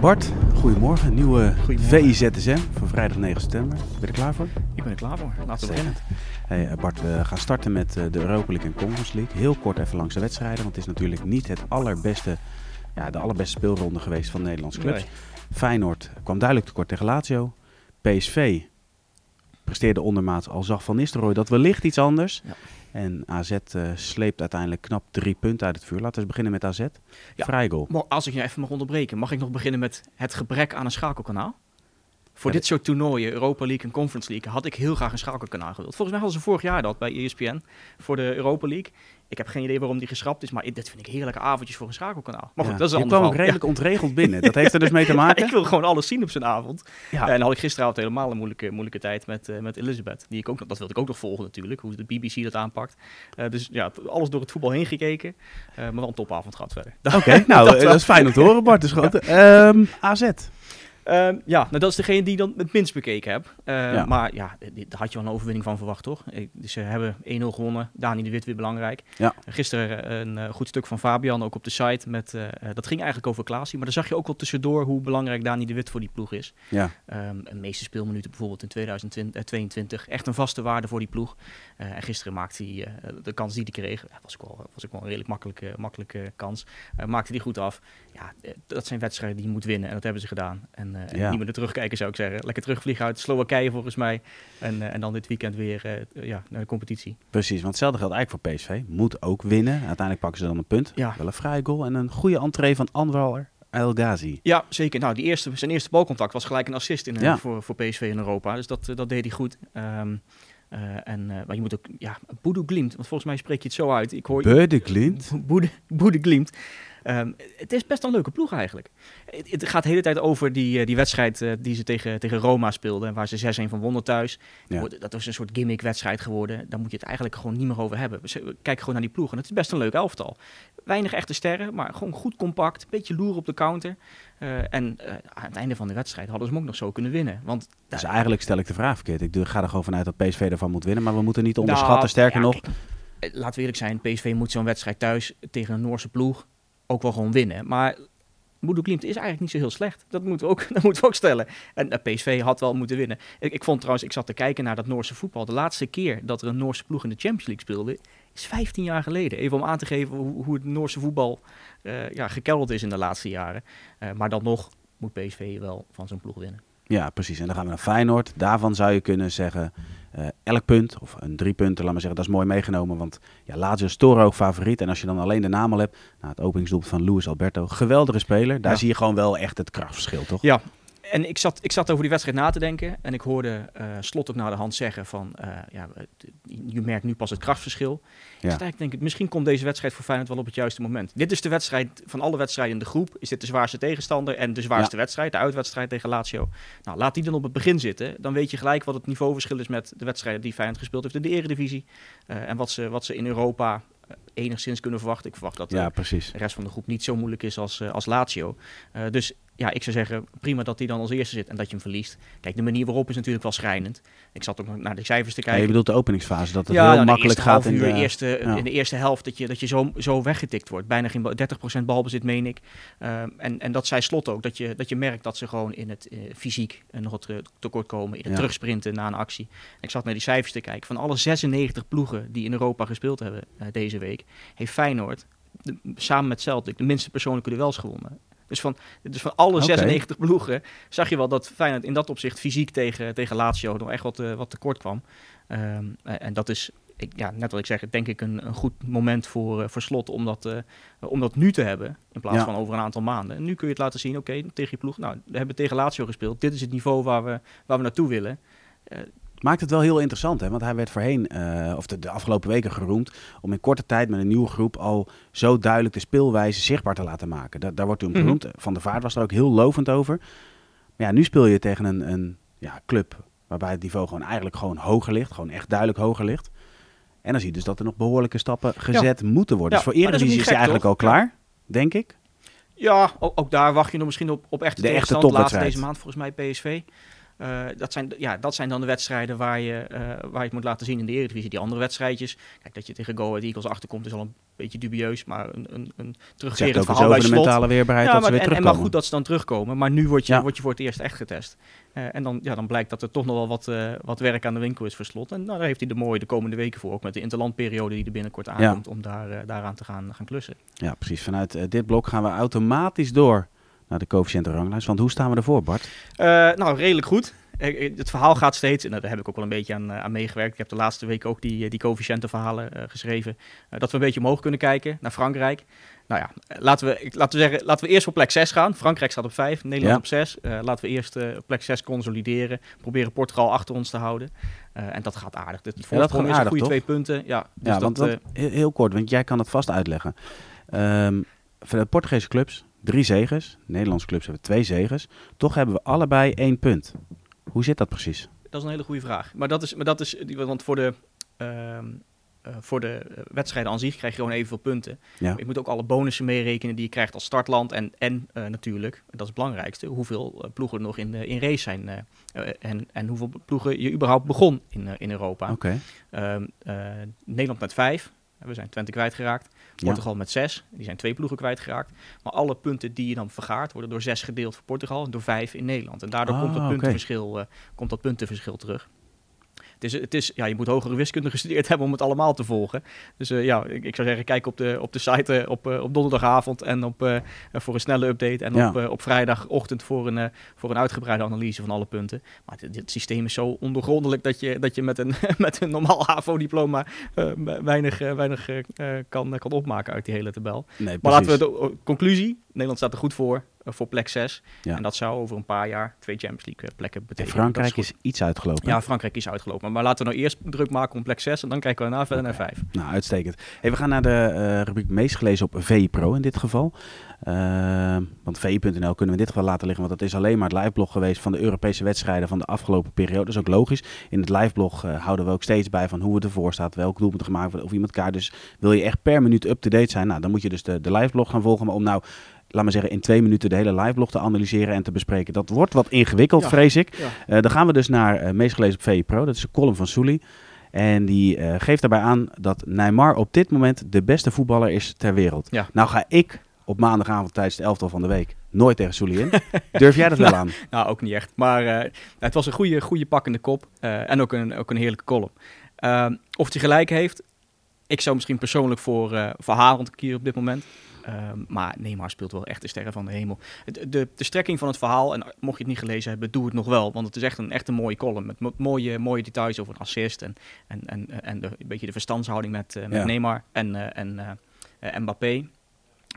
Bart, goedemorgen. Nieuwe Goedemorgen. VIZSM van vrijdag 9 september. Ben je er klaar voor? Ik ben er klaar voor. Laten we beginnen. Hey, eh, Bart, we gaan starten met eh, de Europa League en Conference League. Heel kort even langs de wedstrijden, want het is natuurlijk niet het allerbeste, ja, de allerbeste speelronde geweest van de Nederlandse clubs. Nee. Feyenoord kwam duidelijk tekort tegen Lazio. PSV presteerde ondermaats al zag Van Nistelrooy dat wellicht iets anders. Ja. En AZ eh, sleept uiteindelijk knap drie punten uit het vuur. Laten we eens beginnen met AZ. Ja. Vrijgoal. Als ik je even mag onderbreken, mag ik nog beginnen met het gebrek aan een schakelkanaal? Voor Ja, dit soort toernooien, Europa League en Conference League, had ik heel graag een schakelkanaal gewild. Volgens mij hadden ze vorig jaar dat bij ESPN voor de Europa League. Ik heb geen idee waarom die geschrapt is, maar ik- dit vind ik heerlijke avondjes voor een schakelkanaal. Maar goed, Ja. dat is een Je ander kwam ook redelijk ontregeld binnen. Dat heeft er dus mee te Ja, maken. ik wil gewoon alles zien op zijn avond. Ja. En dan had ik gisteravond helemaal een moeilijke, moeilijke tijd met, eh, met Elizabeth. Die ik ook, nog- dat wilde ik ook nog volgen natuurlijk, hoe de BBC dat aanpakt. Eh, dus ja, alles door het voetbal heen gekeken. eh, maar wel een topavond gehad verder. Oké, nou, Dat is fijn om te horen, Bart. Dus goed. Ehm, AZ. Ehm, ja, nou, dat is degene die ik dan het minst bekeken heb. Eh, Ja. Maar ja, daar had je wel een overwinning van verwacht, toch? Dus ze hebben 1-0 gewonnen. Dani de Wit weer belangrijk. Ja. Gisteren eh, een eh, goed stuk van Fabian, ook op de site. Met, eh, dat ging eigenlijk over Klaasie. Maar daar zag je ook wel tussendoor hoe belangrijk Dani de Wit voor die ploeg is. Ja. Ehm een meeste speelminuten bijvoorbeeld in 2022. Echt een vaste waarde voor die ploeg. En gisteren maakte hij de kans die hij kreeg. was ook wel, was ook wel een redelijk makkelijke, makkelijke kans. maakte hij goed af. Ja, eh, dat zijn wedstrijden die je moet winnen. En dat hebben ze gedaan. En, eh, en Ja. niet meer terugkijken zou ik zeggen. Lekker terugvliegen uit Slowakije volgens mij. En, eh, en dan dit weekend weer ja, naar de competitie. Precies, want hetzelfde geldt eigenlijk voor PSV. Moet ook winnen. Uiteindelijk pakken ze dan een punt. Ja. Wel een vrije goal en een goede entree van Anwar El Ghazi. Ja, zeker. Nou, die eerste, zijn eerste balcontact was gelijk een assist in, Ja. voor, voor PSV in Europa. Dus dat, dat deed hij goed. Ehm, eh, en, maar je moet ook, ja, Boedo Glimt, want volgens mij spreek je het zo uit. Ik hoor. Boede, Boede Glimt. Ehm, het is best een leuke ploeg eigenlijk. Het, het gaat de hele tijd over die, eh, die wedstrijd eh, die ze tegen, tegen Roma speelden. Waar ze 6-1 van wonnen thuis. Ja. Dat was een soort gimmick-wedstrijd geworden. Daar moet je het eigenlijk gewoon niet meer over hebben. We z- kijken gewoon naar die ploeg. En het is best een leuk elftal. Weinig echte sterren, maar gewoon goed compact. Beetje loeren op de counter. Eh, en aan het einde van de wedstrijd hadden ze hem ook nog zo kunnen winnen. Want Dus eigenlijk stel ik de vraag verkeerd. Ik ga er gewoon vanuit dat PSV ervan moet winnen. Maar we moeten niet onderschatten. Nou, Sterker ja, nog, kijk, laten we eerlijk zijn, PSV moet zo'n wedstrijd thuis tegen een Noorse ploeg ook wel gewoon winnen. Maar Boedo Glimt is eigenlijk niet zo heel slecht. Dat moeten we ook, dat moeten we ook stellen. En eh, PSV had wel moeten winnen. Ik, vond trouwens, ik zat te kijken naar dat Noorse voetbal. De laatste keer dat er een Noorse ploeg in de Champions League speelde, is 15 jaar geleden. Even om aan te geven hoe, hoe het Noorse voetbal eh ja, gekelderd is in de laatste jaren. Eh, maar dan nog moet PSV wel van zo'n ploeg winnen. Ja precies. En dan gaan we naar Feyenoord. Daarvan zou je kunnen zeggen, eh, elk punt, of een drie punten, laat maar zeggen, dat is mooi meegenomen. Want ja, Lazio is ook favoriet. En als je dan alleen de naam al hebt, nou, het openingsdoelpunt van Luis Alberto, geweldige speler. Daar Ja. zie je gewoon wel echt het krachtverschil, toch? Ja, en ik zat, ik zat over die wedstrijd na te denken. En ik hoorde eh, Slot ook naar de hand zeggen van... eh, ja, het- je merkt nu pas het krachtverschil. Ik zat eigenlijk denk ik, misschien komt deze wedstrijd voor Feyenoord wel op het juiste moment. Dit is de wedstrijd van alle wedstrijden in de groep. Is dit de zwaarste tegenstander en de zwaarste wedstrijd. De uitwedstrijd tegen Lazio. Nou, laat die dan op het begin zitten. Dan weet je gelijk wat het niveauverschil is met de wedstrijden die Feyenoord gespeeld heeft in de eredivisie. Eh, en wat ze, wat ze in Europa eh, enigszins kunnen verwachten. Ik verwacht dat eh, Ja, de rest van de groep niet zo moeilijk is als, eh, als Lazio. Eh, dus ja, ik zou zeggen, prima dat hij dan als eerste zit en dat je hem verliest. Kijk, de manier waarop is natuurlijk wel schrijnend. Ik zat ook naar de cijfers te Ja, kijken. je bedoelt de openingsfase, dat het Ja, heel nou, makkelijk gaat in de... eerste, ja. in de eerste helft, dat je, dat je zo, zo weggetikt wordt. Bijna geen bal- 30% balbezit, meen ik. Ehm, en, en dat zei Slot ook, dat je, dat je merkt dat ze gewoon in het eh, fysiek eh, nog wat eh, tekort komen. In het terugsprinten na een actie. Ik zat naar die cijfers te kijken. Van alle 96 ploegen die in Europa gespeeld hebben deze week, heeft Feyenoord de- samen met Celtic de minste persoonlijke duels gewonnen. Dus van, dus van alle Oké. 96 ploegen zag je wel dat Feyenoord in dat opzicht fysiek tegen, tegen Lazio nog echt wat, eh, wat tekort kwam. Ehm, eh, en dat is, ik, ja, net wat ik zeg, denk ik een, een goed moment voor, eh, voor slot om dat, om dat nu te hebben. In plaats Ja. van over een aantal maanden. En nu kun je het laten zien, oké, tegen je ploeg. Nou, we hebben tegen Lazio gespeeld. Dit is het niveau waar we, waar we naartoe willen. Maakt het wel heel interessant, hè? want hij werd voorheen, eh, of de, de afgelopen weken geroemd, om in korte tijd met een nieuwe groep al zo duidelijk de speelwijze zichtbaar te laten maken. Da- daar wordt toen Mhm. genoemd. Van der Vaart was er ook heel lovend over. Maar ja, nu speel je tegen een, een ja, club Waarbij het niveau gewoon eigenlijk gewoon hoger ligt. Gewoon echt duidelijk hoger ligt. En dan zie je dus dat er nog behoorlijke stappen gezet moeten worden. Ja, dus voor is Eredivisie is hij eigenlijk toch? al klaar, denk ik. Ja, ook, ook daar wacht je nog misschien op, op echte De echte tegenstand. Laatst topwedstrijd. deze maand volgens mij PSV. Eh, dat, zijn, ja, dat zijn dan de wedstrijden waar je, eh, waar je het moet laten zien in de Eredivisie. Die andere wedstrijdjes, kijk, dat je tegen Go Ahead Eagles achterkomt is al een beetje dubieus. Maar een, een, een terugkerend verhaal bij de slot. mentale weerbaarheid Ja, dat maar, ze weer en, en maar terugkomen. goed dat ze dan terugkomen. Maar nu word je, Ja. word je voor het eerst echt getest. Eh, en dan, ja, dan blijkt dat er toch nog wel wat, wat werk aan de winkel is voor slot. En nou, daar heeft hij de mooie de komende weken voor. Ook met de interlandperiode die er binnenkort aankomt. Om daar, daaraan te gaan, gaan klussen. Ja, precies. Vanuit dit blok gaan we automatisch door naar de coëfficiëntenranglijst. Want hoe staan we ervoor, Bart? Eh, nou, redelijk goed. Eh, eh, Het verhaal gaat steeds, en daar heb ik ook wel een beetje aan, aan meegewerkt. Ik heb de laatste week ook die, die coëfficiëntenverhalen geschreven. dat we een beetje omhoog kunnen kijken naar Frankrijk. Nou ja, laten we, laten we zeggen, laten we eerst op plek 6 gaan. Frankrijk staat op 5, Nederland Ja. op 6. Eh, laten we eerst op plek 6 consolideren. Proberen Portugal achter ons te houden. En dat gaat aardig. De gaat voorsprong is een aardig, goede toch? twee punten. Ja, dus ja, dat, want, heel, kort, want jij kan het vast uitleggen. De Portugese clubs, drie zegens. Nederlandse clubs hebben twee zegens. Toch hebben we allebei één punt. Hoe zit dat precies? Dat is een hele goede vraag. Maar dat is, maar dat is want voor de, eh, voor de eh, wedstrijden aan zich krijg je gewoon evenveel punten. Ja. Je moet ook alle bonussen meerekenen die je krijgt als startland. En, en eh, natuurlijk, dat is het belangrijkste, hoeveel ploegen er nog in, in race zijn. en, en hoeveel ploegen je überhaupt begon in, in Europa. Ehm, eh, Nederland met vijf. We zijn Twente kwijtgeraakt. Ja. Portugal met zes. Die zijn twee ploegen kwijtgeraakt. Maar alle punten die je dan vergaart, worden door zes gedeeld voor Portugal en door vijf in Nederland. En daardoor Ah, komt, dat puntenverschil, eh, komt dat puntenverschil terug. Het is, het is, ja, je moet hogere wiskunde gestudeerd hebben om het allemaal te volgen. Dus eh, ja, ik, ik zou zeggen, kijk op de, op de site eh, op, eh, op donderdagavond en op, voor een snelle update. En Ja. op, op vrijdagochtend voor een, voor een uitgebreide analyse van alle punten. Maar dit, dit systeem is zo ondergrondelijk dat je, dat je met, een, met een normaal HAVO-diploma weinig, weinig kan, kan opmaken uit die hele tabel. Nee, Maar laten we de conclusie. Nederland staat er goed voor, voor plek 6. Ja. En dat zou over een paar jaar twee Champions League eh, plekken En betekenen. Frankrijk is iets uitgelopen. Ja, Frankrijk is uitgelopen. Maar laten we nou eerst druk maken om plek 6 en dan kijken we daarna verder naar 5. Nou, uitstekend. Hey, we gaan naar de eh, rubriek meest gelezen op VI Pro in dit geval. Want VI.nl kunnen we in dit geval laten liggen, want dat is alleen maar het liveblog geweest van de Europese wedstrijden van de afgelopen periode. Dat is ook logisch. In het liveblog eh, houden we ook steeds bij van hoe het ervoor staat, welk doelpunt gemaakt wordt, of iemand kaart. Dus wil je echt per minuut up-to-date zijn, nou, dan moet je dus de, de liveblog gaan volgen. Maar om nou, laat maar zeggen, in twee minuten de hele liveblog te analyseren en te bespreken, dat wordt wat ingewikkeld, Ja. vrees ik. Ja. Eh, dan gaan we dus naar eh, meest gelezen op VI Pro. Dat is een column van Souli. En die eh, geeft daarbij aan dat Neymar op dit moment de beste voetballer is ter wereld. Ja. Nou ga ik op maandagavond tijdens de elftal van de week nooit tegen Souli in. Durf jij dat wel aan? Nou, ook niet echt. Maar het was een goede, goede pakkende kop. en ook een, ook een heerlijke column. Ehm, of hij gelijk heeft, ik zou misschien persoonlijk voor, eh voor Haaland kiezen op dit moment. Ehm, maar Neymar speelt wel echt de sterren van de hemel. De, de, de strekking van het verhaal, en mocht je het niet gelezen hebben, doe het nog wel. Want het is echt een, echt een mooie column. Met mo- mooie, mooie details over een assist. En, en, en, en de, een beetje de verstandshouding met, eh, met Ja. Neymar en, eh, en eh, eh, Mbappé.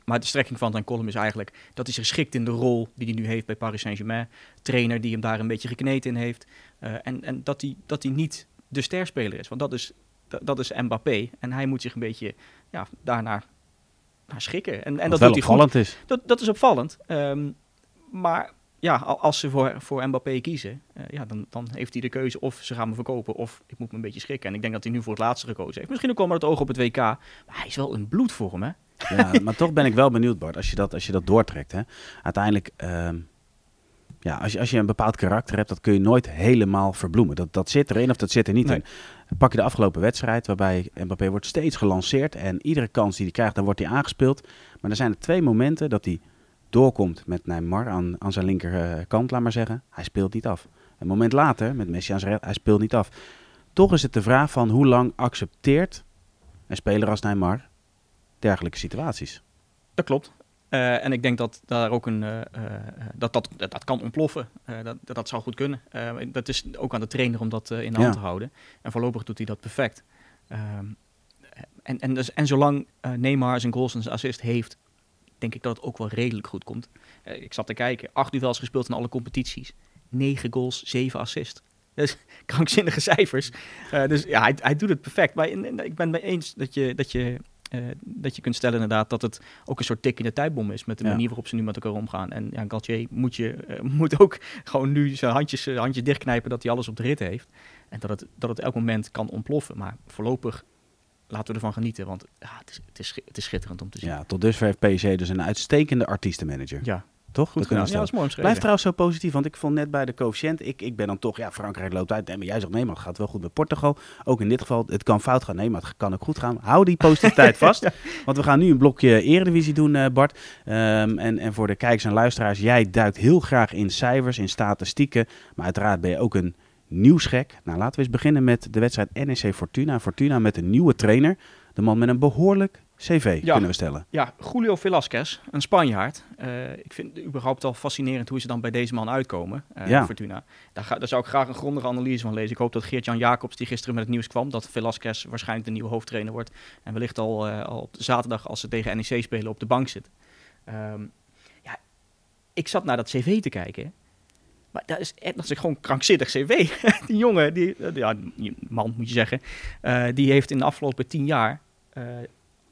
Maar de strekking van zijn column is eigenlijk dat hij zich schikt in de rol die hij nu heeft bij Paris Saint-Germain. Trainer die hem daar een beetje gekneed in heeft. Eh, en en dat, hij, dat hij niet de sterspeler is. Want dat is, dat, is Mbappé. En hij moet zich een beetje ja, daarnaar naar schikken. En, en dat doet hij goed. opvallend is. Dat, dat is opvallend. Ehm, maar ja, al- als ze voor, voor Mbappé kiezen, eh, ja, dan, dan heeft hij de keuze of ze gaan me verkopen of ik moet me een beetje schikken. En ik denk dat hij nu voor het laatste gekozen heeft. Misschien ook wel met het oog op het WK. Maar hij is wel een bloedvorm, hè? Ja, maar toch ben ik wel benieuwd, Bart, als je dat, als je dat doortrekt. Hè. Uiteindelijk, ehm, ja, als je, als je een bepaald karakter hebt, dat kun je nooit helemaal verbloemen. Dat, dat zit erin of dat zit er niet Nee. in. Pak je de afgelopen wedstrijd, waarbij Mbappé wordt steeds gelanceerd. En iedere kans die hij krijgt, dan wordt hij aangespeeld. Maar er zijn er twee momenten dat hij doorkomt met Neymar aan, aan zijn linkerkant, laat maar zeggen. Hij speelt niet af. Een moment later, met Messi aan zijn rechter, hij speelt niet af. Toch is het de vraag van hoe lang accepteert een speler als Neymar dergelijke situaties. Dat klopt. Eh, en ik denk dat daar ook een eh, eh, dat, dat, dat, dat kan ontploffen. Dat, dat, dat zou goed kunnen. Dat is ook aan de trainer om dat in de Ja. hand te houden. En voorlopig doet hij dat perfect. Ehm, en, en, dus, en zolang Neymar zijn goals en zijn assist heeft, denk ik dat het ook wel redelijk goed komt. Ik zat te kijken, acht duels gespeeld in alle competities. Negen goals, zeven assists. Dus krankzinnige cijfers. Dus ja, hij, hij doet het perfect. Maar ik ben het mee eens dat je, dat je dat je kunt stellen inderdaad dat het ook een soort tik in de tijdbom is met de Ja. manier waarop ze nu met elkaar omgaan. En ja, Galtier moet, je, eh, moet ook gewoon nu zijn handjes, eh, handjes dichtknijpen dat hij alles op de rit heeft. En dat het, dat het elk moment kan ontploffen. Maar voorlopig laten we ervan genieten, want ja, het, is, het, is, het is schitterend om te zien. Ja, tot dusver heeft PSG dus een uitstekende artiestenmanager. Ja, Toch? goed Dat Ja, dat stellen. is mooi omschreven. Blijf trouwens zo positief, want ik vond net bij de coëfficiënt, ik, ik ben dan toch, ja, Frankrijk loopt uit. Nee, maar jij zegt nee, maar het gaat wel goed met Portugal. Ook in dit geval, het kan fout gaan. Nee, maar het kan ook goed gaan. Hou die positiviteit vast, want we gaan nu een blokje eredivisie doen, eh, Bart. Ehm, en, en voor de kijkers en luisteraars, jij duikt heel graag in cijfers, in statistieken. Maar uiteraard ben je ook een nieuwsgek. Nou, laten we eens beginnen met de wedstrijd NEC Fortuna. Fortuna met een nieuwe trainer. De man met een behoorlijk cv, Ja. kunnen we stellen. Ja, Julio Velasquez, een Spanjaard. Eh, ik vind het überhaupt al fascinerend hoe ze dan bij deze man uitkomen, eh, Ja. Fortuna. Daar, ga, daar zou ik graag een grondige analyse van lezen. Ik hoop dat Geert-Jan Jacobs, die gisteren met het nieuws kwam, dat Velasquez waarschijnlijk de nieuwe hoofdtrainer wordt. En wellicht al, eh, al op zaterdag, als ze tegen NEC spelen, op de bank zit. Ehm, ja, ik zat naar dat cv te kijken. Maar dat is, echt- dat is gewoon krankzinnig cv. die jongen, die, ja, man moet je zeggen, die heeft in de afgelopen tien jaar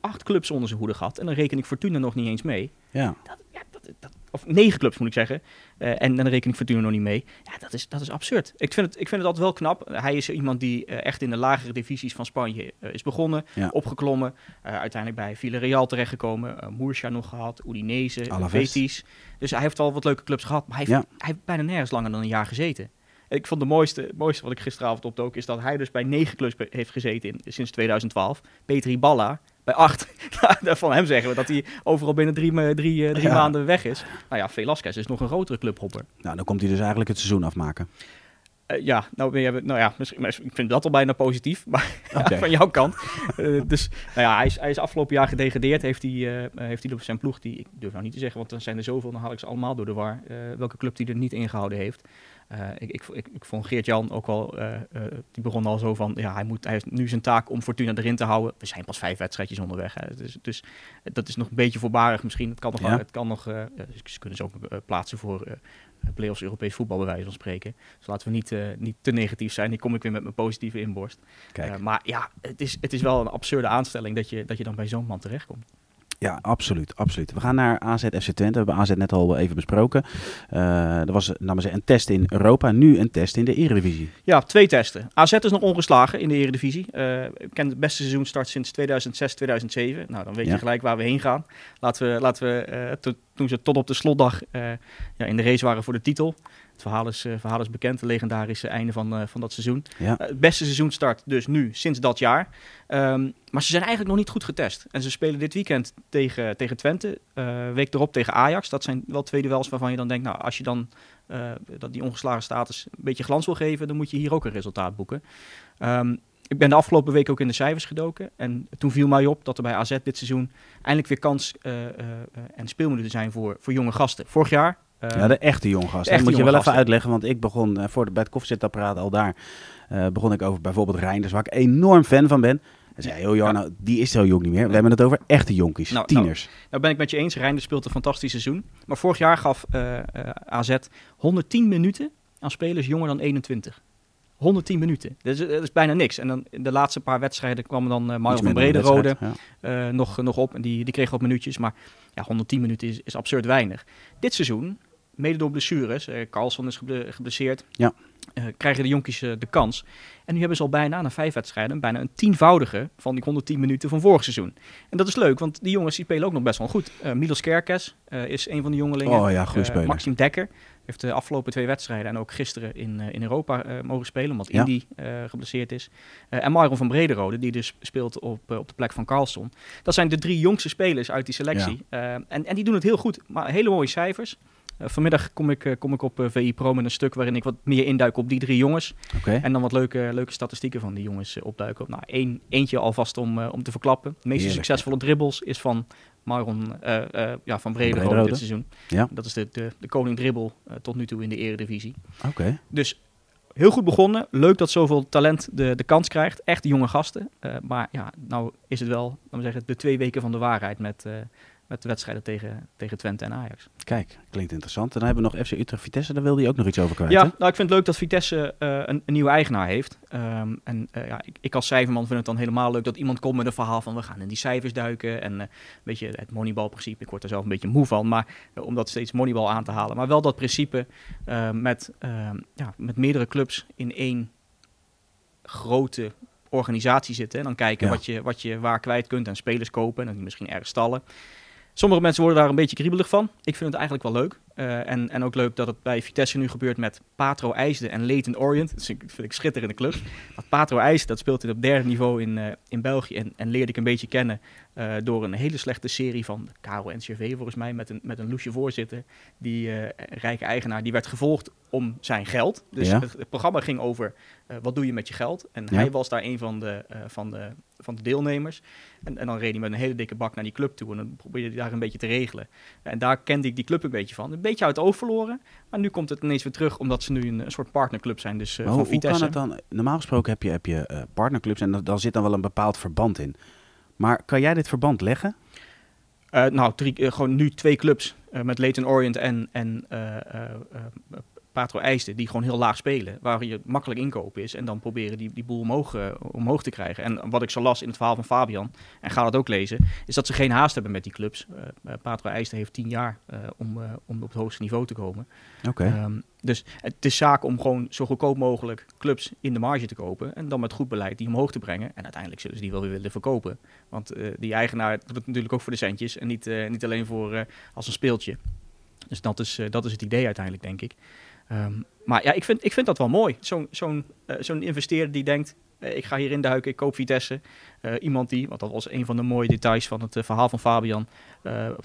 acht clubs onder zijn hoede gehad. En dan reken ik Fortuna nog niet eens mee. Ja. Dat, ja, dat, dat, of negen clubs moet ik zeggen. Eh, en dan reken ik Fortuna nog niet mee. Ja, dat is, dat is absurd. Ik vind, het, ik vind het altijd wel knap. Hij is iemand die eh, echt in de lagere divisies van Spanje eh, is begonnen. Ja. Opgeklommen. uiteindelijk bij Villarreal terechtgekomen. uh, Murcia nog gehad. Udinese. Betis. Dus hij heeft al wat leuke clubs gehad. Maar hij heeft, Ja. hij heeft bijna nergens langer dan een jaar gezeten. Ik vond de mooiste, het mooiste wat ik gisteravond opdook... is dat hij dus bij negen clubs heeft gezeten in, sinds 2012. Peter Iballa bij acht. Van hem zeggen we dat hij overal binnen drie, ma- drie, eh, drie Ja. maanden weg is. Nou ja, Velasquez is nog een grotere clubhopper. Nou, dan komt hij dus eigenlijk het seizoen afmaken. Eh, ja, nou, je, nou ja, misschien, ik vind dat al bijna positief, maar van jouw kant. Eh, dus nou ja, hij is, hij is afgelopen jaar gedegradeerd. Heeft hij, eh, eh, heeft hij zijn ploeg, die, ik durf nou niet te zeggen, want er zijn er zoveel, dan haal ik ze allemaal door de war. eh, welke club die er niet ingehouden heeft. Eh, ik, ik, ik, ik vond Geert-Jan ook wel, eh, eh, die begon al zo van, ja, hij, moet, hij heeft nu zijn taak om Fortuna erin te houden. We zijn pas vijf wedstrijdjes onderweg. Hè. Dus, dus dat is nog een beetje voorbarig misschien. Het kan nog, Ja. het kan nog eh, ze kunnen ze ook plaatsen voor play-offs Europees voetbal, bij wijze van spreken. Dus laten we niet, niet te negatief zijn. Die kom ik weer met mijn positieve inborst. Maar ja, het is, het is wel een absurde aanstelling dat je, dat je dan bij zo'n man terechtkomt. Ja, absoluut, absoluut. We gaan naar AZ FC Twente. We hebben AZ net al even besproken. Eh er was zeggen, een test in Europa, nu een test in de Eredivisie. Ja, twee testen. AZ is nog ongeslagen in de Eredivisie. Eh ik ken het beste seizoenstart sinds 2006, 2007. Nou, dan weet Ja. je gelijk waar we heen gaan. Laten we, laten we eh, to- toen ze tot op de slotdag ja, in de race waren voor de titel. Het verhaal is, eh, verhaal is bekend, het legendarische einde van, eh, van dat seizoen. Ja, Eh, het beste seizoenstart dus nu, sinds dat jaar. Ehm, maar ze zijn eigenlijk nog niet goed getest. En ze spelen dit weekend tegen, tegen Twente. week erop tegen Ajax. Dat zijn wel twee duels waarvan je dan denkt... nou, als je dan dat die ongeslagen status een beetje glans wil geven... dan moet je hier ook een resultaat boeken. Ehm, ik ben de afgelopen week ook in de cijfers gedoken. En toen viel mij op dat er bij AZ dit seizoen... eindelijk weer kans en speelminuten zijn voor, voor jonge gasten. Vorig jaar... eh, ja de echte jong gast. de Dat moet je wel even uitleggen, want ik begon eh, voor de, bij het koffiezetapparaat al daar. eh, begon ik over bijvoorbeeld Reinders, waar ik enorm fan van ben. En zei, joh, Jarno, die is zo jong niet meer. We hebben het over echte jonkies, Nou, tieners. Nou ben ik met je eens, Reinders speelt een fantastisch seizoen. Maar vorig jaar gaf eh, AZ 110 minuten aan spelers jonger dan 21. 110 minuten. Dat is, dat is bijna niks. En dan in de laatste paar wedstrijden kwam dan Mario Iets van Brederode ja. nog, nog op. En die, die kreeg wat minuutjes. Maar ja, 110 minuten is, is absurd weinig. Dit seizoen, mede door blessures, eh Carlson is geble- geblesseerd, Ja. eh, krijgen de jonkies eh, de kans. En nu hebben ze al bijna, na vijf wedstrijden, bijna een tienvoudige van die 110 minuten van vorig seizoen. En dat is leuk, want die jongens die spelen ook nog best wel goed. Eh Milos Kerkes is een van de jongelingen. Oh ja, goede Eh, speler. Maxim Dekker heeft de afgelopen twee wedstrijden en ook gisteren in, in Europa mogen spelen, omdat Ja. Indy geblesseerd is. En Myron van Brederode, die dus speelt op, op de plek van Carlson. Dat zijn de drie jongste spelers uit die selectie. En, en die doen het heel goed, maar hele mooie cijfers. Eh, vanmiddag kom ik, eh, kom ik op eh, VI Pro met een stuk waarin ik wat meer induik op die drie jongens. En dan wat leuke, leuke statistieken van die jongens opduiken. Nou, één, eentje alvast om, om te verklappen. De meest succesvolle dribbles is van Maron eh, eh, ja, van Brederode dit seizoen. Ja. Dat is de, de, de koning dribbel tot nu toe in de eredivisie. Oké. Dus heel goed begonnen. Leuk dat zoveel talent de, de kans krijgt. Echt jonge gasten. Maar ja, nou is het wel, laten we zeggen, de twee weken van de waarheid met, met de wedstrijden tegen, tegen Twente en Ajax. Kijk, klinkt interessant. En dan hebben we nog FC Utrecht Vitesse, daar wilde je ook nog iets over kwijt. Ja, hè? nou, ik vind het leuk dat Vitesse uh, een, een, nieuwe eigenaar heeft. Um, en uh, ja, ik, ik, als cijferman vind het dan helemaal leuk dat iemand komt met een verhaal van we gaan in die cijfers duiken. En uh, een beetje het moneyball-principe. Ik word er zelf een beetje moe van, maar om dat steeds moneyball aan te halen. Maar wel dat principe met, ehm, ja, met meerdere clubs in één grote organisatie zitten. En dan kijken ja. wat, je, wat je waar kwijt kunt en spelers kopen. En dan misschien ergens stallen. Sommige mensen worden daar een beetje kriebelig van. Ik vind het eigenlijk wel leuk. Uh, en, en ook leuk dat het bij Vitesse nu gebeurt met Patro IJsden en Leighton Orient. Dat vind ik, schitterende clubs. Dat Patro IJsden, dat speelt in op derde niveau in, uh, in België. En, en leerde ik een beetje kennen uh, door een hele slechte serie van Karel NCV volgens mij. Met een, met een loesje voorzitter. Die rijke eigenaar, die werd gevolgd om zijn geld. Dus Ja. het, het programma ging over wat doe je met je geld. En Ja. hij was daar een van de, van de, van de deelnemers. En, en dan reed hij met een hele dikke bak naar die club toe. En dan probeerde hij daar een beetje te regelen. En daar kende ik die club een beetje van. Beetje uit het oog verloren. Maar nu komt het ineens weer terug, omdat ze nu een, een soort partnerclub zijn. Dus uh, hoe, hoe kan het dan? Normaal gesproken heb je, heb je uh, partnerclubs en daar zit dan wel een bepaald verband in. Maar kan jij dit verband leggen? Uh, nou, drie, gewoon nu twee clubs met Leighton Orient en, en Patro IJsden, die gewoon heel laag spelen. Waar je makkelijk inkopen is en dan proberen die, die boel omhoog, uh, omhoog te krijgen. En wat ik zo las in het verhaal van Fabian, en ga dat ook lezen, is dat ze geen haast hebben met die clubs. Uh, Patro IJsden heeft tien jaar om, om op het hoogste niveau te komen. Oké. Okay. Um, dus het is zaak om gewoon zo goedkoop mogelijk clubs in de marge te kopen. En dan met goed beleid die omhoog te brengen. En uiteindelijk zullen ze die wel weer willen verkopen. Want die eigenaar doet het natuurlijk ook voor de centjes. En niet, niet alleen voor als een speeltje. Dus dat is, dat is het idee uiteindelijk, denk ik. Um, maar ja, ik vind, ik vind dat wel mooi. Zo'n zo'n uh, zo'n investeerder die denkt, uh, ik ga hierin duiken, ik koop Vitesse. Uh, iemand die, want dat was een van de mooie details van het verhaal van Fabian,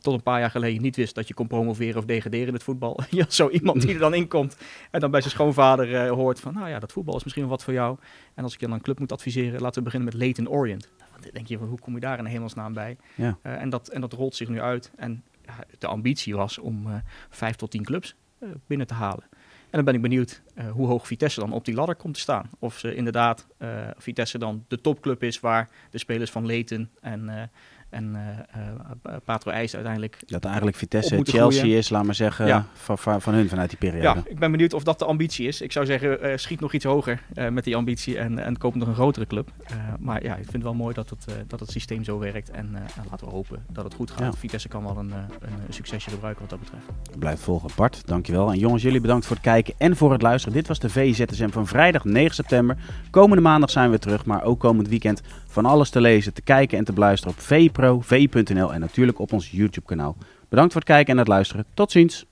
tot een paar jaar geleden niet wist dat je kon promoveren of degraderen in het voetbal. ja, zo iemand die er dan in komt en dan bij zijn schoonvader hoort van, nou ja, dat voetbal is misschien wel wat voor jou. En als ik je dan een club moet adviseren, laten we beginnen met Leighton Orient. Dan denk je, hoe kom je daar in hemelsnaam bij? Ja. en, dat, en dat rolt zich nu uit. En ja, de ambitie was om vijf tot tien clubs binnen te halen. En dan ben ik benieuwd uh, hoe hoog Vitesse dan op die ladder komt te staan. Of ze inderdaad uh, Vitesse dan de topclub is waar de spelers van Leten en, uh, en uh, Patro IJs uiteindelijk. Dat eigenlijk Vitesse Chelsea groeien. is, laat maar zeggen, ja. van, van, van hun vanuit die periode. Ja, ik ben benieuwd of dat de ambitie is. Ik zou zeggen, schiet nog iets hoger met die ambitie en, en koop nog een grotere club. maar ja, ik vind het wel mooi dat het, dat het systeem zo werkt. En laten we hopen dat het goed gaat. Ja. Vitesse kan wel een, een succesje gebruiken wat dat betreft. Blijf volgen, Bart. Dankjewel. En jongens, jullie bedankt voor het kijken en voor het luisteren. Dit was de VZSM van vrijdag 9 september. Komende maandag zijn we terug, maar ook komend weekend van alles te lezen, te kijken en te beluisteren op vpro, v.nl en natuurlijk op ons YouTube kanaal. Bedankt voor het kijken en het luisteren. Tot ziens!